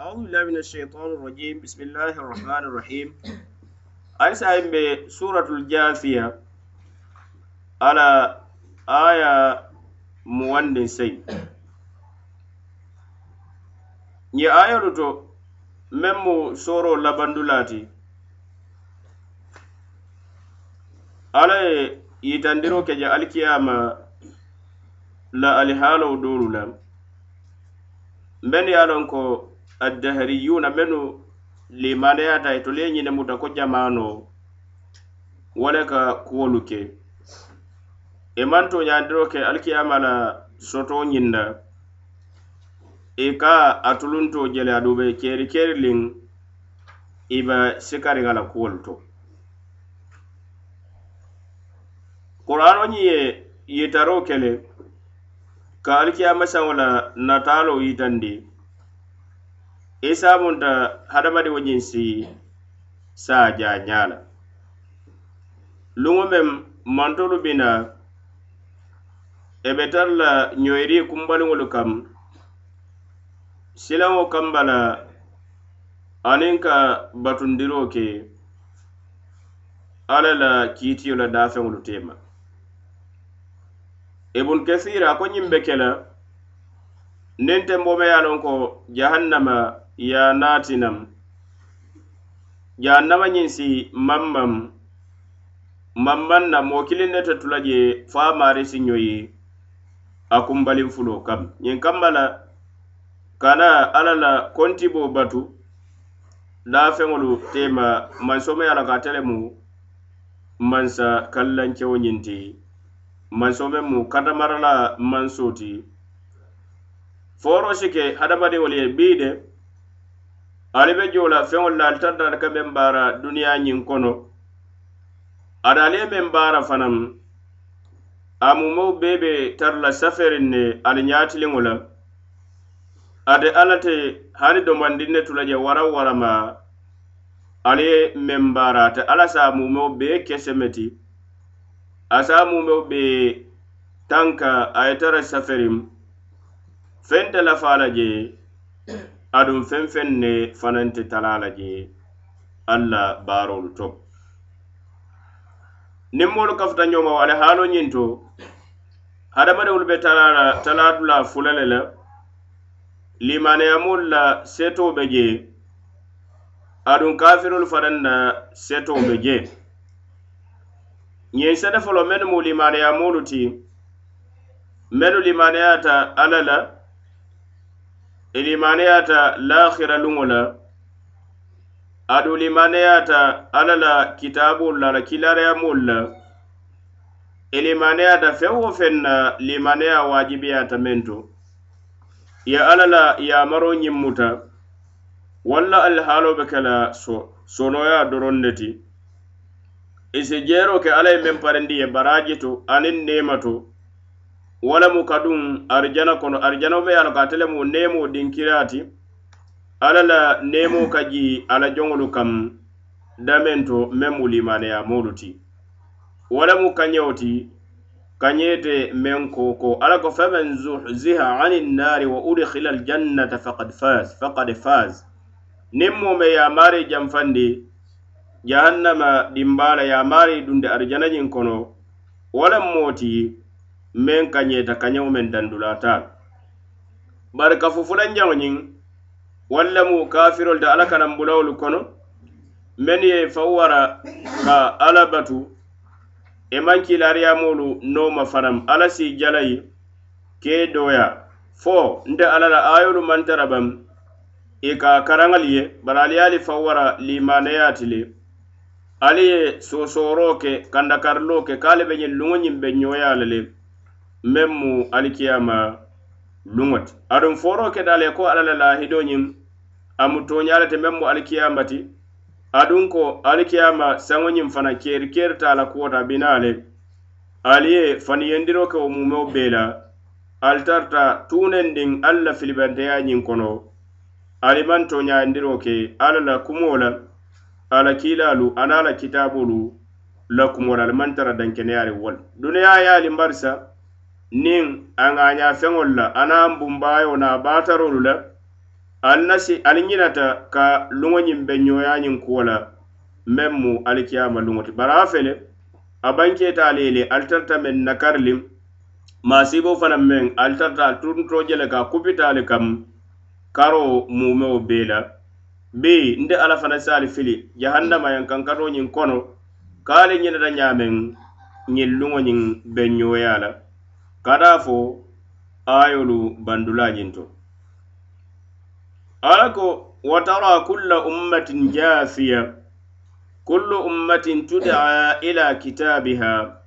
أعوذ بالله من الشيطان الرجيم بسم الله الرحمن الرحيم أيسا بسورة الجاثية على آية موند سي ñe ayolu to meŋ mu sooro labandulaati alla ye yitandiro ke je alikiyama la alihaalow doolu la mennu ye a loŋ ko addahariyuna mennu limaneyata itolu ye ñine muta ko jamano wo le ka kuwolu ke i manto ñandiro ke alikiyama la soto ñinna i ka atulunto jele aduŋ be keri keri liŋ i be sikariŋa la kuwolu to qur'ano ñiŋ ye yitaro kele ka alikiyama saŋo la nataalo yitandi isa munta hadamadiŋo ñiŋ si saa jaañaa la luŋo meŋ mantolu bi na i be tara la ñoyirii kumbaliŋolu kam. Silaŋo kamba la aniŋ ka batundiroo ke alla la kiitiyo la daafeŋolu teema ibun kasira ko ñiŋ be ke la niŋ tenboo me ye a loŋ ko jahannama yanatinam jahannama ñiŋ si mammam. Mamman na moo kiliŋ ne te tula je fo a maari si ño ye a kumbaliŋ fulo kam. Ñiŋ kamma la kana alla la kontibo batu. Laafeŋolu tema mansomeya la ka tele mu mansa kallankewo ñiŋ ti. Mansome mu katamarala manso ti foro si ke hadamadiŋolu ye bii de ali be jo la feŋol la ali tartata ka meŋ baara duniya ñiŋ kono. Ada ali ye meŋ baara fanaŋ a mumoo bee be tara la saferiŋ ne ali ñaatiliŋo la. Ate alla te hani domandin ne tula je waraŋ warama ali ye meŋ baara ate alla sa a mumeo bee kesemeti a se a mumeo bee tanka a ye tara saferiŋ feŋ te lafa la je adum fen fen ne fanante te la je alla baarolu to nin molu kafuta ñoma wale halo haalo ñiŋ to hadamadiŋolu be talala taladula fulale la limaneyamolu la seto be je adum kafirolu fanaŋ na setoo be je. Ñiŋ sete folo mennu mu limaneyamolu ti mennu limaneyata alla la i limaneyata lahira luŋo la adu limaneyata alla la kitaabolu la la kilariyamolu la i limaneyata feŋ wo feŋ na limaneya waajibiyata meŋ to. Ye alla la yamaro ñiŋ muta walla alihaalo be ke la so sonoya doroŋ ne ti. Isi si jeero ke alla ye meŋ parindi ye baraji to aniŋ neema to. wo lemu ka arijana kono arijana me ye a loŋ ko ate lemu neemoo dinkiriya ti alla la nemo ka jii ala joŋolu kam dameŋ to meŋ mu limaneya moolu ti. Wo lemu kañeo ti kañee meŋ kooko alla ko faman zuhziha ani nnari wa udkhila aljannata faqad faz faqad faz niŋ moo me ye a maari janfandi jahannama dimbala ya mari dunde arjana arijanajin kono wo moti men kanyeta kanyaw men meŋ dandulatal bari ka fufulanjaŋo walla mu kafirol da alaka kanaŋ bulawolu kono men ye fawara ka alabatu e maŋ kilariyamolu nooma fanaŋ ala si jalai ke doya. Fo nde alala ayolu mantarabam e ka karangal ye bari ali ye ali fawwara limanayati le ali ye sosoro ke kandakarilo ke kale be ñiŋ luŋo ñiŋ be ñoya le le. Meŋ mu alikiyama luŋo ti aduŋ foro ke da le ko alla la lahido ñiŋ a mu toña le te meŋ mu alikiyama ti. Aduŋ ko alikiyama saŋo ñiŋ fana keri ta la kuwota bina le ali ye faniyendiro ke wo mumeo bee la ali tarta tunendiŋ alla la filibanteya ñiŋ kono. Ali maŋ toñayindiro ke alla la kumo la ala kiilalu ana la kitaabolu la kumol ali maŋ tara dankeneyaari wol. Duniyaa ye ali marisa niŋ a ŋaañaafeŋolu la anaŋ bunbaayo na a baatarolu la ali na si ali ñinata ka luŋo ñiŋ be ñooyañiŋ kuwo la meŋ mu alikiyama luŋo ti. Bari a fele a bankeeta ali ye le ali tarta meŋ nakari liŋ maasibo fanaŋ meŋ ali tarta ali turuntoo je le ka kupita ali kam karo mumeo bee la. Bee nde ala fana si ali fili jahannama yaŋ kankato ñiŋ kono ka ali ñinata ñaameŋ ñiŋ luŋo ñiŋ be ñoya la. ka da fo ayolu bandulajin ala ko watara kulla ummatin jasiya kullu ummatin tudaa ila kitabiha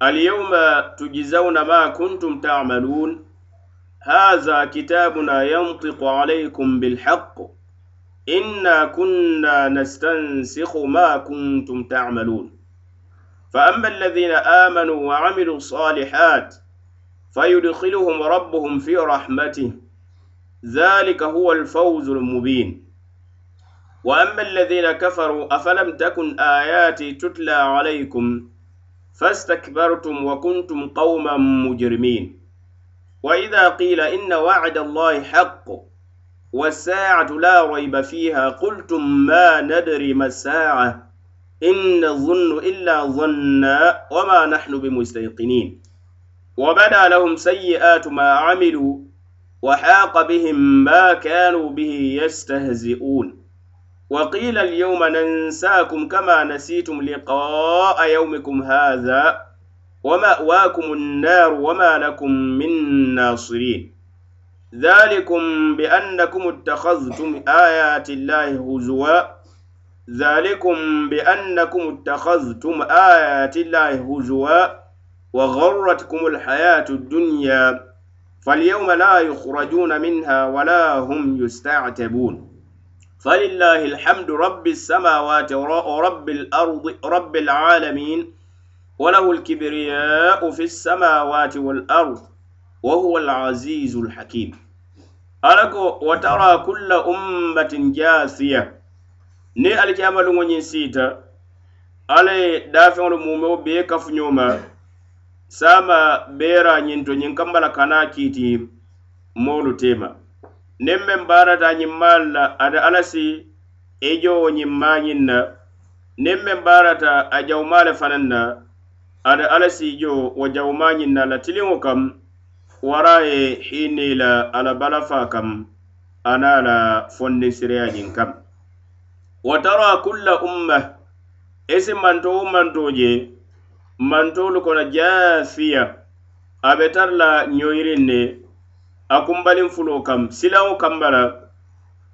alyawma tujzauna ma kuntum ta'malun هذا kitabuna ينطق عليكم bilhaq inna kunna نستنسخ ma kuntum تعملون فأما الذين آمنوا وعملوا الصالحات فيدخلهم ربهم في رحمته. ذلك هو الفوز المبين. وأما الذين كفروا أفلم تكن آياتي تتلى عليكم؟ فاستكبرتم وكنتم قوما مجرمين. وإذا قيل إن وعد الله حق والساعة لا ريب فيها قلتم ما ندري ما الساعة؟ إن نظن إلا ظنا وما نحن بمستيقنين. وبدا لهم سيئات ما عملوا وحاق بهم ما كانوا به يستهزئون. وقيل اليوم ننساكم كما نسيتم لقاء يومكم هذا ومأواكم النار وما لكم من ناصرين. ذلكم بأنكم اتخذتم آيات الله هزوا ذلكم بأنكم اتخذتم آيات الله هزوا وغرتكم الحياة الدنيا فاليوم لا يخرجون منها ولا هم يستعتبون. فلله الحمد رب السماوات ورب الأرض رب العالمين وله الكبرياء في السماوات والأرض وهو العزيز الحكيم. ألكو وترى كل أمة جاثية ni alikiyamaluŋo ñiŋ siita alla ye daafeŋolu mumeo bee kafuñoo ma saama beera ñinto ñiŋ kamba la kana kiiti moolu tema niŋ meŋ baarata ñiŋ maalu la ate alla si ijowo e ñiŋ maañiŋ na. Niŋ meŋ baarata a jawumaa le fanaŋ na ate alla si ijo wo jawumaañiŋ na. La tiliŋo kam wara ye hiinnii la ala balafa kam anaa la fondinsiriyañiŋ kam. wa tara kulla umma esi manto wo manto je mantolu kono jaafiya. A be tara la ɲoyirin ne a kumbalin fulo kam silaŋo kambala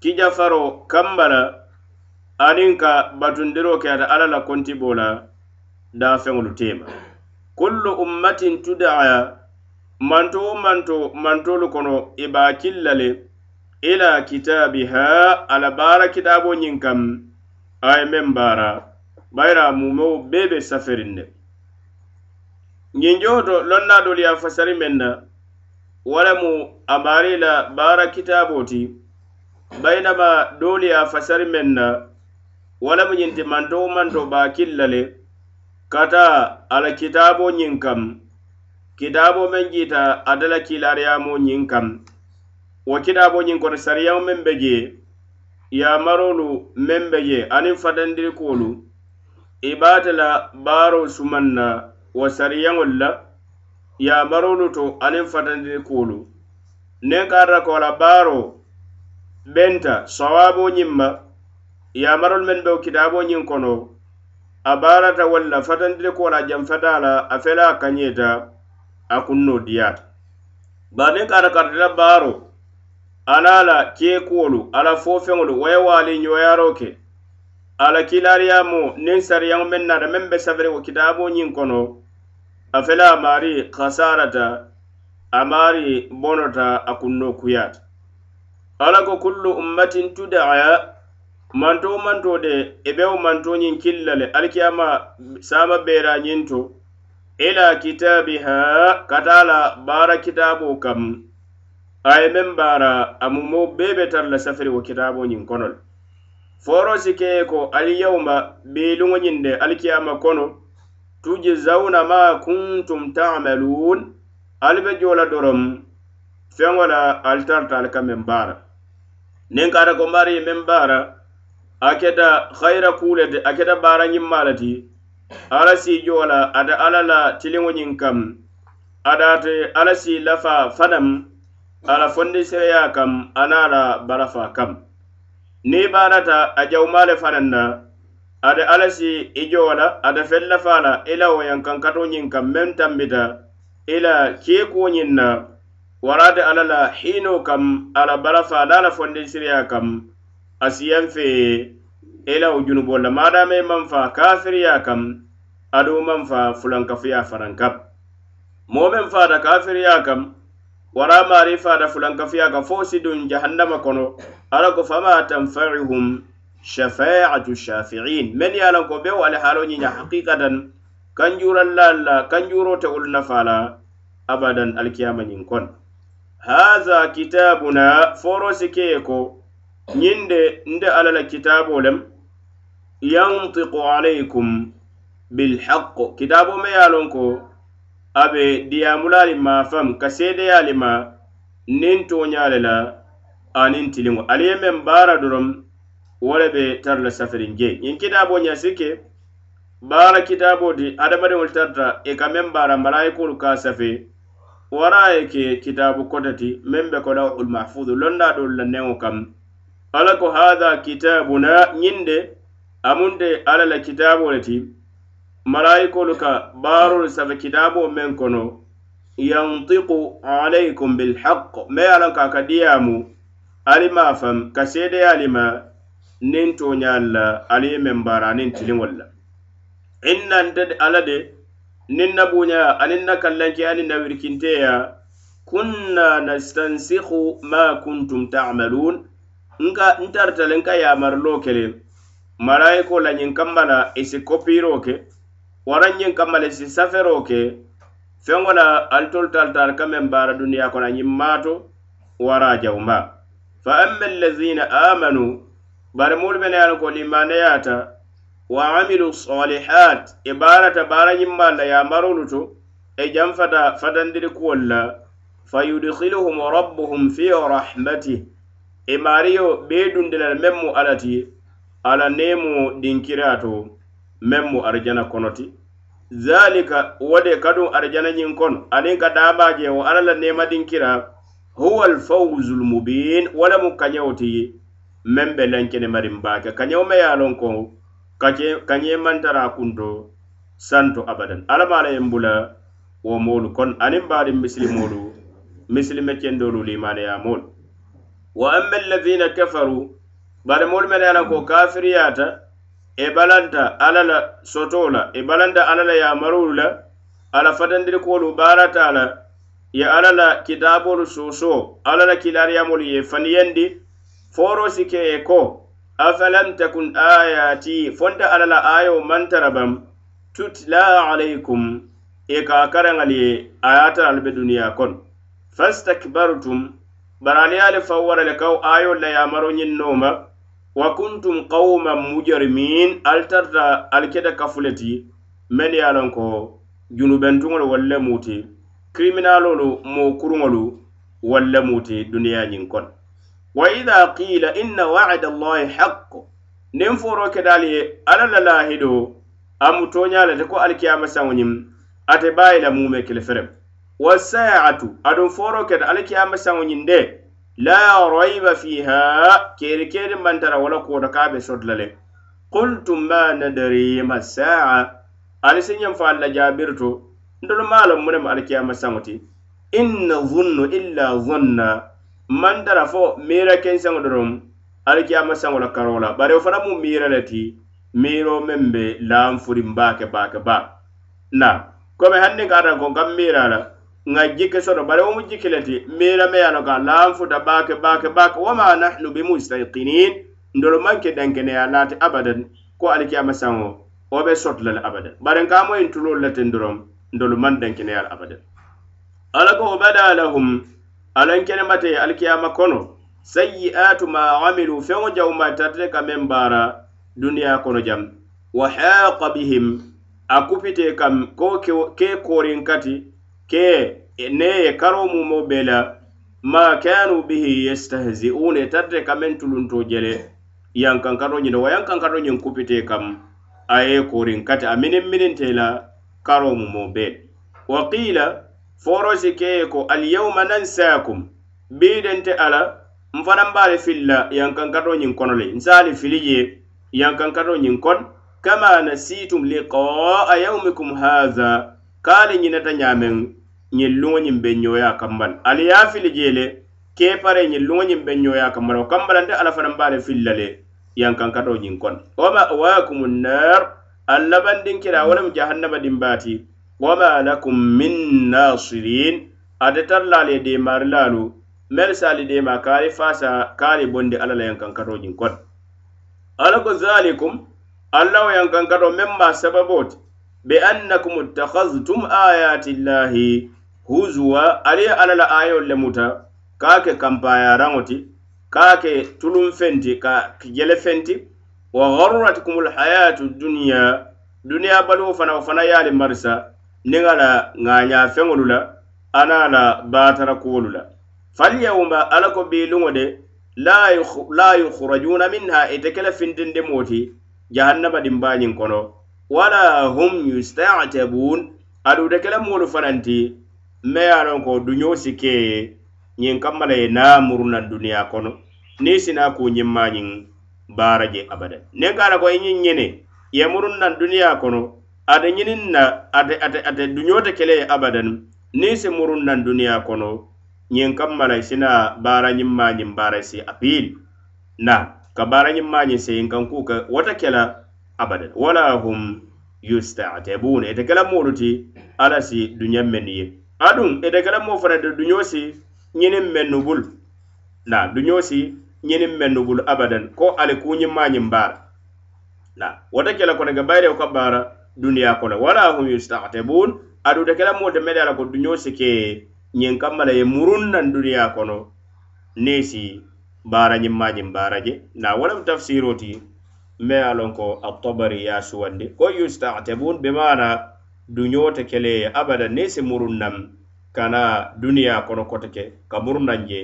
kijafaro kamba la aniŋ ka batundiro ke ata alla la kontibo la daafeŋolu tema. Kullu ummatin tudaya manto wo manto mantolu kono i ba killa le ila kitabiha ala baara kitabo ñiŋ kam a ye meŋ baara bayira mumewo bee be saferin de ñiŋ jowoto lonna doolu ye a fasari meŋ na wo lemu a la baara kitaabo ti bayinama doolu ye a fasari meŋ na wo lemu ñiŋ manto manto baa killa le kata ala kitaabo ñiŋ kam kitaabo meŋ jiita ada la kiilaariyamoo ñiŋ kam. wo kitaabo ñiŋ kono sariyaŋo meŋ be jee yamarolu meŋ be jee aniŋ fatandirikuwolu i be la baaro sumaŋ na wo sariyaŋolu la yamarolu to aniŋ fatandirikuwolu niŋ ka ata ko la baaroo benta sawaboo ñiŋ ma yamarolu meŋ be wo kitaabo ñiŋ kono a baarata walla fatandirikuwo la a janfata la a fela a kañeta a kunnoo diyaata bari niŋ ka ata kartila baaro ala la keekuwolu ala fofeŋolu wo ye waali ñoyaaro ke ala kiilaariyaamu niŋ sariyaŋo meŋ naata meŋ be safari wo kitaaboo ñiŋ kono. A fele a maari hasarata bonota a kunno kuyata. Ala ko kullu ummatin tudaa manto manto de i be wo manto ñiŋ killa le alikiyama saama beera ñiŋ to ila kitabiha ka taa la baara kitaaboo kam. aye men bara amumo bebe tar la safari wo kitaaboo ñiŋ kono le fooroo si ke ko alyawma beeliŋo ñiŋ de alkiyama kono tujzauna ma kuntum tamalun ali be jola dorom feŋo la ali tarta ali ka meŋ baara niŋ kata ko mari ye meŋ baara a keta hayira kuu le ti a keta baara ñiŋ le ti ala si joo la ate ala la tiliŋo ñiŋ kam adaate ala si lafa fanaŋ ala fondiseya kam ana la barafa kam. Niŋ barata a jawuma le fanaŋ na ada ala si i jowo la ada feŋ lafa la i la wo yankankato ñiŋ kaŋ meŋ tambita i la keekuwo ñiŋ na warata ala la hiino kam ala barafa ala la fondisiriya kam asiyaŋ fe i la wo junubol la maadama i maŋ fa kafiriya kam aduŋ maŋ fa fulankafuya fanaŋ kam moo meŋ faata kafiriya kam wara maari faada fulankafiyaaka fo si duŋ jahannama kono. Ala ko fama tanfa'uhum shafaatu shafiin. Men ye a lanko bewo ali haalo ñiña haqiqatan kanjurallal la kanjuro te wolu nafa la abadan alkiyama ñiŋ kono haza kitabuna foro si ko ñiŋ nde ala la kitabo lem yantiqu alaykum bilhaq kitabo me ye a lon ko abe diyamulali ma fam ka seedeyali ma nin toñale la anin tiliŋo ali ye meŋ baara dorom wo le be tara la safiriŋ je ñiŋ kitaaboo ñasi ke baara kitaaboo ti adamadiŋolu tarata i e ka meŋ baara malayikolu ka safe wara ye ke kitaabu kotati meŋ be ko lawhul mahfudu londa doolu la neŋo kam. Ala ko haha kitabuna ñiŋ de amunte ala la kitaaboo le ti malayikolu ka baarolu safe kitaaboo meŋ kono yantiku alaykum bilhaq me ye lanka ka diyaamu ali maa fam ka seedeyaali ma niŋ tooñaalu la ali ye meŋ baara aniŋ tiliŋol la. Inna nte ala de niŋ na buuñaya aniŋ na kallanke aniŋ na wirikinteya kunna nastansihu ma kuntum tamaluun nka ntarta le nka yaamarloo kele malayiko la ñiŋ kamma la isi si ke. waraŋ ñiŋ kamma le si safero ke feŋo la ali tolu talitari ka meŋ baara duniya kono ñiŋ maato wara jawma fa amma allazina amanu bari moolu mene ye ko limaneyata wa amilu salihat e i baarata baara ñimmaŋ la yamarolu to e janfata fatandiri kuwol la fa yudkhiluhum rabbuhum fi rahmatih i e maariyo bee dundi la meŋ mu alla ti ala neemo dinkira to meŋ mu arijana kono ti zalika wo de kaduŋ arijana ñiŋ kono aniŋ ka daabaa je wo alla la neemadiŋ kira huwa alfawzu lmubin wo le mu kañewo ti meŋ be lenkene mariŋ baake kañewo me ye a loŋ ko kañe mantara kunto. Santo abadan. Alla ma la yeŋ bula wo moolu kono aniŋ baadiŋ misilimoolu misilime kendoolu limaneyamoolu wa amma alladhina kafaru. Bari moolu mene ye ko kafiriyata. e balanta alla la soto la e balanta alla la yamarolu la ala fatandirikolu baarata la ye alla la kitaabolu soso alla la kilariyamolu ye faniyandi foro si ke ye ko afalam takun ayati fonta alla la ayo mantara bam tutla alaykum e ka karaŋal ye a ye taralu be duniya kono fastakbartum bari ali ye ali faw le kaw ayol la yamaro ñiŋ nooma wa kuntum qawman mujrimin ali tarta ali keta kafule ti men ye a loŋ ko junubentuŋolu walle muti kriminalolu moo kuruŋolu walle muti duniya ñiŋ kono wa ida qila inna wa'da allahi haqqo. Niŋ foro kedaali ye alla la lahido a mu toña le te ko alikiyama saŋo ñiŋ ate baayi la mume kele ferem. Wasaa'atu aduŋ foro keta alikiyama saŋo ñiŋ de la rayba fiha. Keri keri mantara wala kota ka be sotla le qultum ma nadri ma saa. Ali si ñem fa alla jabirto ndolu maalam munem alkiyama saŋoti in zunnu illa zunna mantara fo miira kensaŋo dorom alkiyama saŋo la karo la bari wo fana mu miira le ti miiro meŋ be laanfurin baake baake ba. Na komi hanniŋ ka atan ko n kaŋ miira la. nŋa jike soto bari wo mu jiki le ti miirame ye a loka laan baake baake baake wama nahnu bimustaqinin ndolu maŋ ke dankeneya laati abadan ko alikiyama saŋo wo be soto la le abadan. Bari nka moyin tuloolu le tin doroŋ ndolu maŋ dankeneya le abadan. Ala ko bada lahum alaŋ kenemate alikiyama kono sayyi'atu ma amilu feŋo jawma tarte ka meŋ baara duniya kono jam. Wa haqa bihim a kupite kam ko ke koorin kati ke ne ye karo mumo be la ma kanu bihi yastahzi'un e tarite kamen tulunto jele yankankato ñine wa yankankato ñiŋ kupite kam aye korin kati a minin mininte la karo mumo be. Wa qila forosi ke ye ko alyawma nansakum bidente ala nfanaŋ be ali filla yankankato ñiŋ kono le nsali fili je yankankato ñiŋ kon kama nasitum liqaa yawmikum hatha kaali ñinata ñaameŋ ñiŋ luŋo ñiŋ be ñoya kamma ali ye fili je le keepare ñiŋ luŋo ñiŋ be ñoya kamma o wo kamma nte alla fanaŋ be le fili la le yankankatoo ñiŋ kono wo mawakumu nnar al labandin kira wo lemu jahannama dimbaati wa ma lakum min nasirin ate tara la ali ye deemaari laalu melu se ali deema ka ali faasa ka bondi alla la yankankatoo ñiŋ kono ala ko zalikum alla wo yankankato meŋ ma sababoo ti be annakum ittakhadtum ayatillahi huzuwa ali ye alla la ayol le muta ka ke kampayaraŋo ti ka ke tulum fenti ka jele fenti wa gharratkumul hayatu dunya duniya baluwo fana wo fana ye marisa niŋ a la ŋaɲa feŋolu la ana la batara kuwolu la. Falyawma alla ko biiluŋo de la yukhrajuna minha ite kele fintindimoo ti jahannaba dimbañiŋ kono. Wala hum yustabun adude kele moolu fananti me e ye a loŋ ko duñoo si ke ye ñiŋ kamma la ye niŋ a muru naŋ duniyaa kono. Niŋ sina ko ñiŋ maa ñiŋ baara je abada. Niŋ ka a la ko i ñiŋ ñene ye murun naŋ duniyaa kono ate ñiniŋ na ate ate ate duñoo te kele ye abadan niŋ si murun naŋ duniyaa kono ñiŋ kamma la e sina baara ñiŋ maa ñiŋ baara e si apiil na ka baara ñiŋ maa ñiŋ seyin kaŋ kuu ka wata kela abadan wala hum yustatabuna ite kela moolu ti alla si duñaŋ mennu ye adun ite kela mo fanaŋ de duñoo si ñiniŋ mennu bulu na duñoo si ñiniŋ mennu bulu abadan ko ali kuñimmaa mañin baara na wote kela kono ke bayirewo ka baara duniya kono wala hum yustatibun. Adu de kela mo de mede ala ko duñoo si ke ñin kammala ye murun nan duniya kono niŋ si baara ñimmaa ñiŋ baara je. Na wala lemu ti me alon ko at-tabari ya suwandi. Ko yustatibun bimana duñoo te kele ye abada niŋ si murun nam kana duniyaa kono kote ke ka murun naŋ je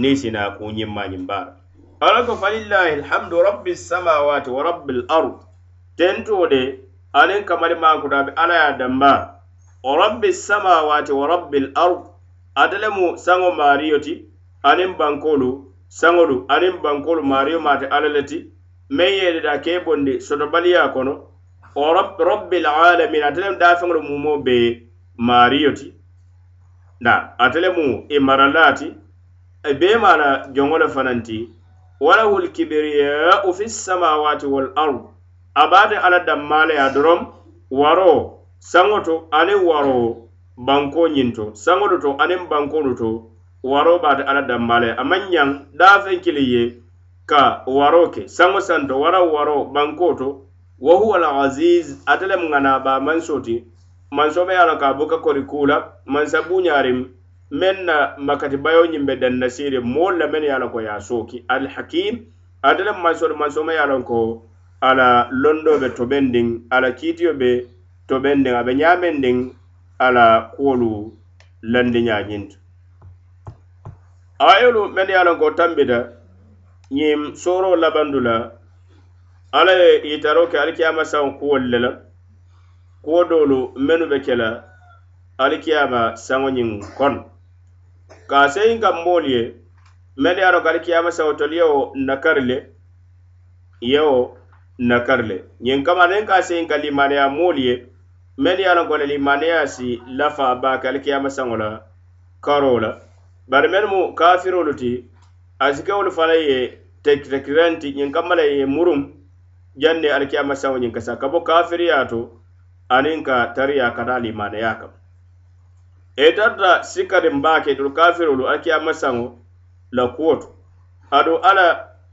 niŋ sina kuŋ ñiŋ mañiŋ baara. Ala ko falillahi alhamdu rabbi samawati wa rabbi l ard tentoo de aniŋ kamali kamalimankuta be ala ye damba wa rabbi samawati wa rabbi l ard ate lemu saŋo maariyo ti aniŋ bankolu saŋolu aniŋ bankolu maariyo maate ala le ti meŋ ye deda kee bondi sotobaliyaa kono o rabbil alamin atelem lemu daafeŋolu mumo be maariyo ti da ate lemu i marala ti e bee maala joŋo le fanaŋ ti walahu lkibiriyau fi samawati wal ard. Abaate alla danmaaleya dorom waro saŋo to aniŋ waro banko ñiŋ to saŋolu to aniŋ bankolu to waro baate ala dammale a maŋ ñaŋ daafeŋ kili ye ka waro ke saŋo santo wara waro banko to wa huwa al-aziz le ngana ba naa baa mansoo ti manso be ye ka buka kori kula mansa buuñaariŋ meŋ na makati bayo nyimbe dan nasire molla men yala mennu ye a la ko ye a sooki alhakim ate le manso me ye ko ala londo be to bending ala kitiyo be to bending abe nyamending ala kolu landi landiñaa ayolu men yala ko tambida nyim soro labandula alla ye itaro ke alikiyama saŋo kuwolu le la. Kuwo doolu mennu be ke la alikiyama saŋo ñiŋ kono. Ka a seyiŋ kaŋ moolu ye mennu ye a loŋ ko alikiyama saŋo tolu yewo nakari le yewo nakari le. Ñiŋ kama niŋ ka a seyiŋ ka limaneya moolu ye mennu ye a loŋ ko le limaneya si lafa baa ke alikiyama saŋo la karo la. Bari mennu mu kafirolu ti a si kewolu fana ye tekitekirenti ñiŋ kamma la ye murum janne alkiyama saŋo ñiŋ kasa ka bo kafiriya to aniŋ ka tariya kata limaneya kam e tarta sikariŋ baa ke kafirolu alkiyama saŋo la kuwo to aduŋ ala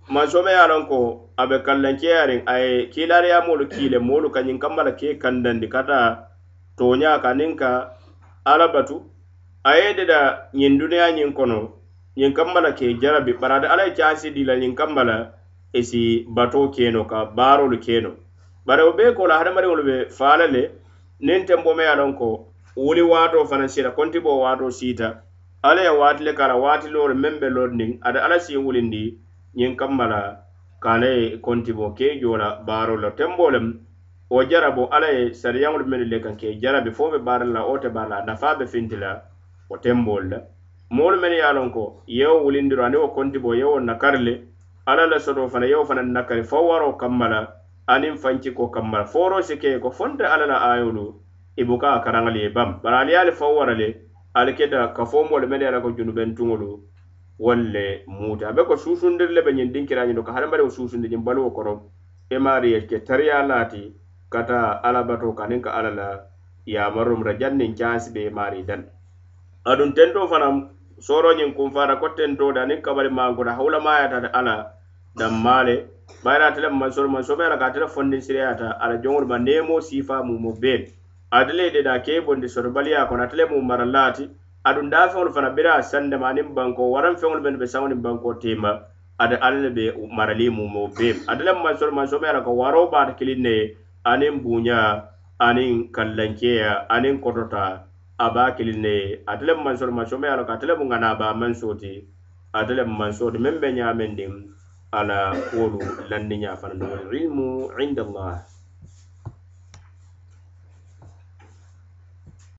mansome ye a loŋ ko a be kallankeyariŋ a ye kiilariyamolu kiile moolu ka ñiŋ kamma la ke kandandi kata toña ka niŋ ka ala batu. A ye deda ñiŋ duniya ñiŋ kono ñiŋ kamma la ke jarabi bari ate ala ye cansi di la ñiŋ kamma la isi bato keno ka barolu keno. Bare wo bee ko la hadamadiŋolu be faala le niŋ tenbo me ye loŋ ko wuli waato fanaŋ sita konti bo waato siita. Alla ye waati le kara a la waati loolu meŋ be loŋ niŋ ada alla si wulindi ñiŋ kamma la ka ye konti bo ke jola la la. Tembo lem wo jarabo alla ye sariyaŋolu mennu le kaŋ ke jarabi fo be baara la wo te baara la a nafaa be finti la wo tembolu la. Moolu mennu ye a loŋ ko yewo wulindiro aniŋ wo konti bo yewo nakari le alla la soto fana yewo fana nakari. Fo waro kamma la aniŋ fanciko kamma la fooro si ke ko fonte alla la ayolu i buka a karaŋali ye bam. Bari ali ye ali fo wara le ali keta kafoomoo le mene ye la ko junubentuŋolu wolle muuta a be ko suusundiri le be ñiŋ dinkirañi do ka hadamadiŋo suusundi ñiŋ baluwo koro. I maari ye ke tariya laati kata alla bato kaniŋ ka alla la yamarum ra janniŋ caasi be i maari dan. Aduŋ tento fanaŋ sooro ñiŋ kunfaata ko tento de aniŋ kabali mankota hawulamayata alla dammaa le bayira ate le mansoro mansobe ala ka ate le fondin siriyata ala joŋolu ma neemo siifa mumo bee ate le de da ke bondi sotobaliya kono ate le mu mara laati aduŋ daa feŋolu fana bira a sandema aniŋ banko waraŋ feŋolu mennu be saŋo niŋ banko tema. Ate alla le be marali mumo bee ate le mansoro mansobe ala ko waroo baata kiliŋ ne ye aniŋ buuña aniŋ kallankeya aniŋ kotota. aba kilinne ye ate lemu mansoti mansoo me ye a loŋ ko ate lemu ŋana aba mansoo ti ate lemu mansoti meŋ be ñaameŋ diŋ ala kuwolu lanniñaa fanaŋ ilmu indallah